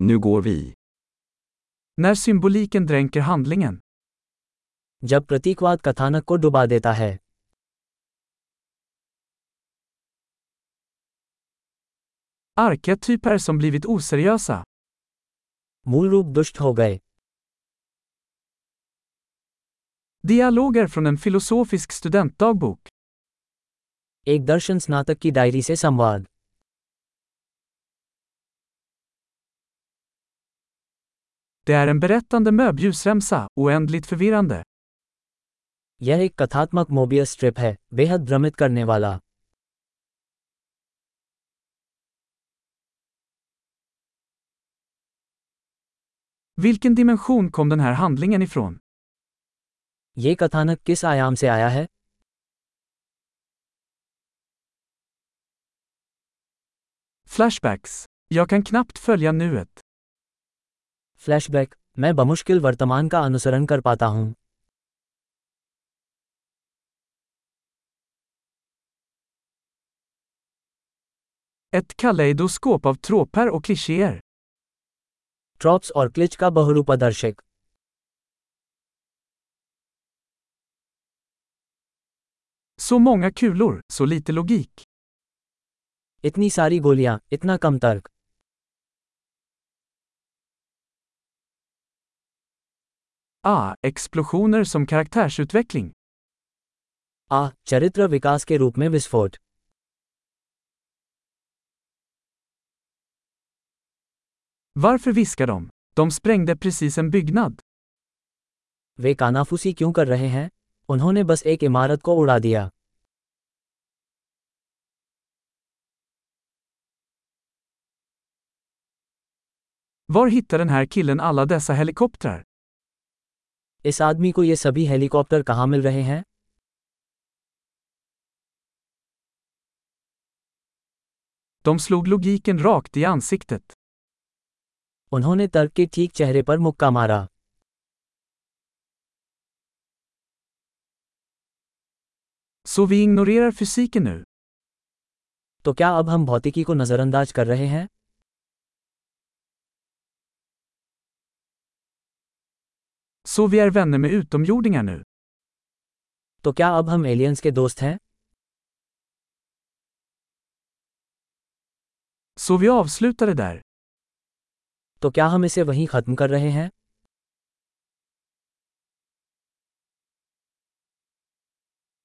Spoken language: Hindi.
Nu går vi. När symboliken dränker handlingen. जब प्रतीकवाद कथानक को डुबा देता है Arketyper som blivit oseriösa. मूल रूप दुष्ट हो गए Dialoger från en filosofisk studentdagbok. एक दर्शन स्नातक की डायरी से संवाद Det är en berättande möbljusremsa, oändligt förvirrande. यह एक कथात्मक मोबियस स्ट्रिप है बेहद भ्रमित करने वाला Vilken dimension kom den här handlingen ifrån? ये कथानक किस आयाम से आया है Flashbacks. Jag kan knappt följa nuet. Flashback मैं बमुश्किल वर्तमान का अनुसरण कर पाता हूँ Ett kaleidoskop av tråpar och klichéer. Tropes और क्लिच का बहुरूपदर्शक Så många kulor, så lite logik. इतनी सारी गोलियाँ इतना कम तर्क Ah, explosioner som karaktärsutveckling. आ चरित्र विकास के रूप में विस्फोट Varför viskar de? De sprängde precis en byggnad. वे कानाफूसी क्यों कर रहे हैं उन्होंने बस एक इमारत को उड़ा दिया Var hittar den här killen alla dessa helikoptrar? इस आदमी को ये सभी हेलीकॉप्टर कहाँ मिल रहे हैं De slog logiken rakt i ansiktet. उन्होंने तर्क के ठीक चेहरे पर मुक्का मारा Så vi ignorerar fysiken nu. तो क्या अब हम भौतिकी को नज़रअंदाज कर रहे हैं Så vi är vänner med utomjordingar nu. तो क्या अब हम एलियंस के दोस्त हैं Så vi avslutar det där. तो क्या हम इसे वहीं खत्म कर रहे हैं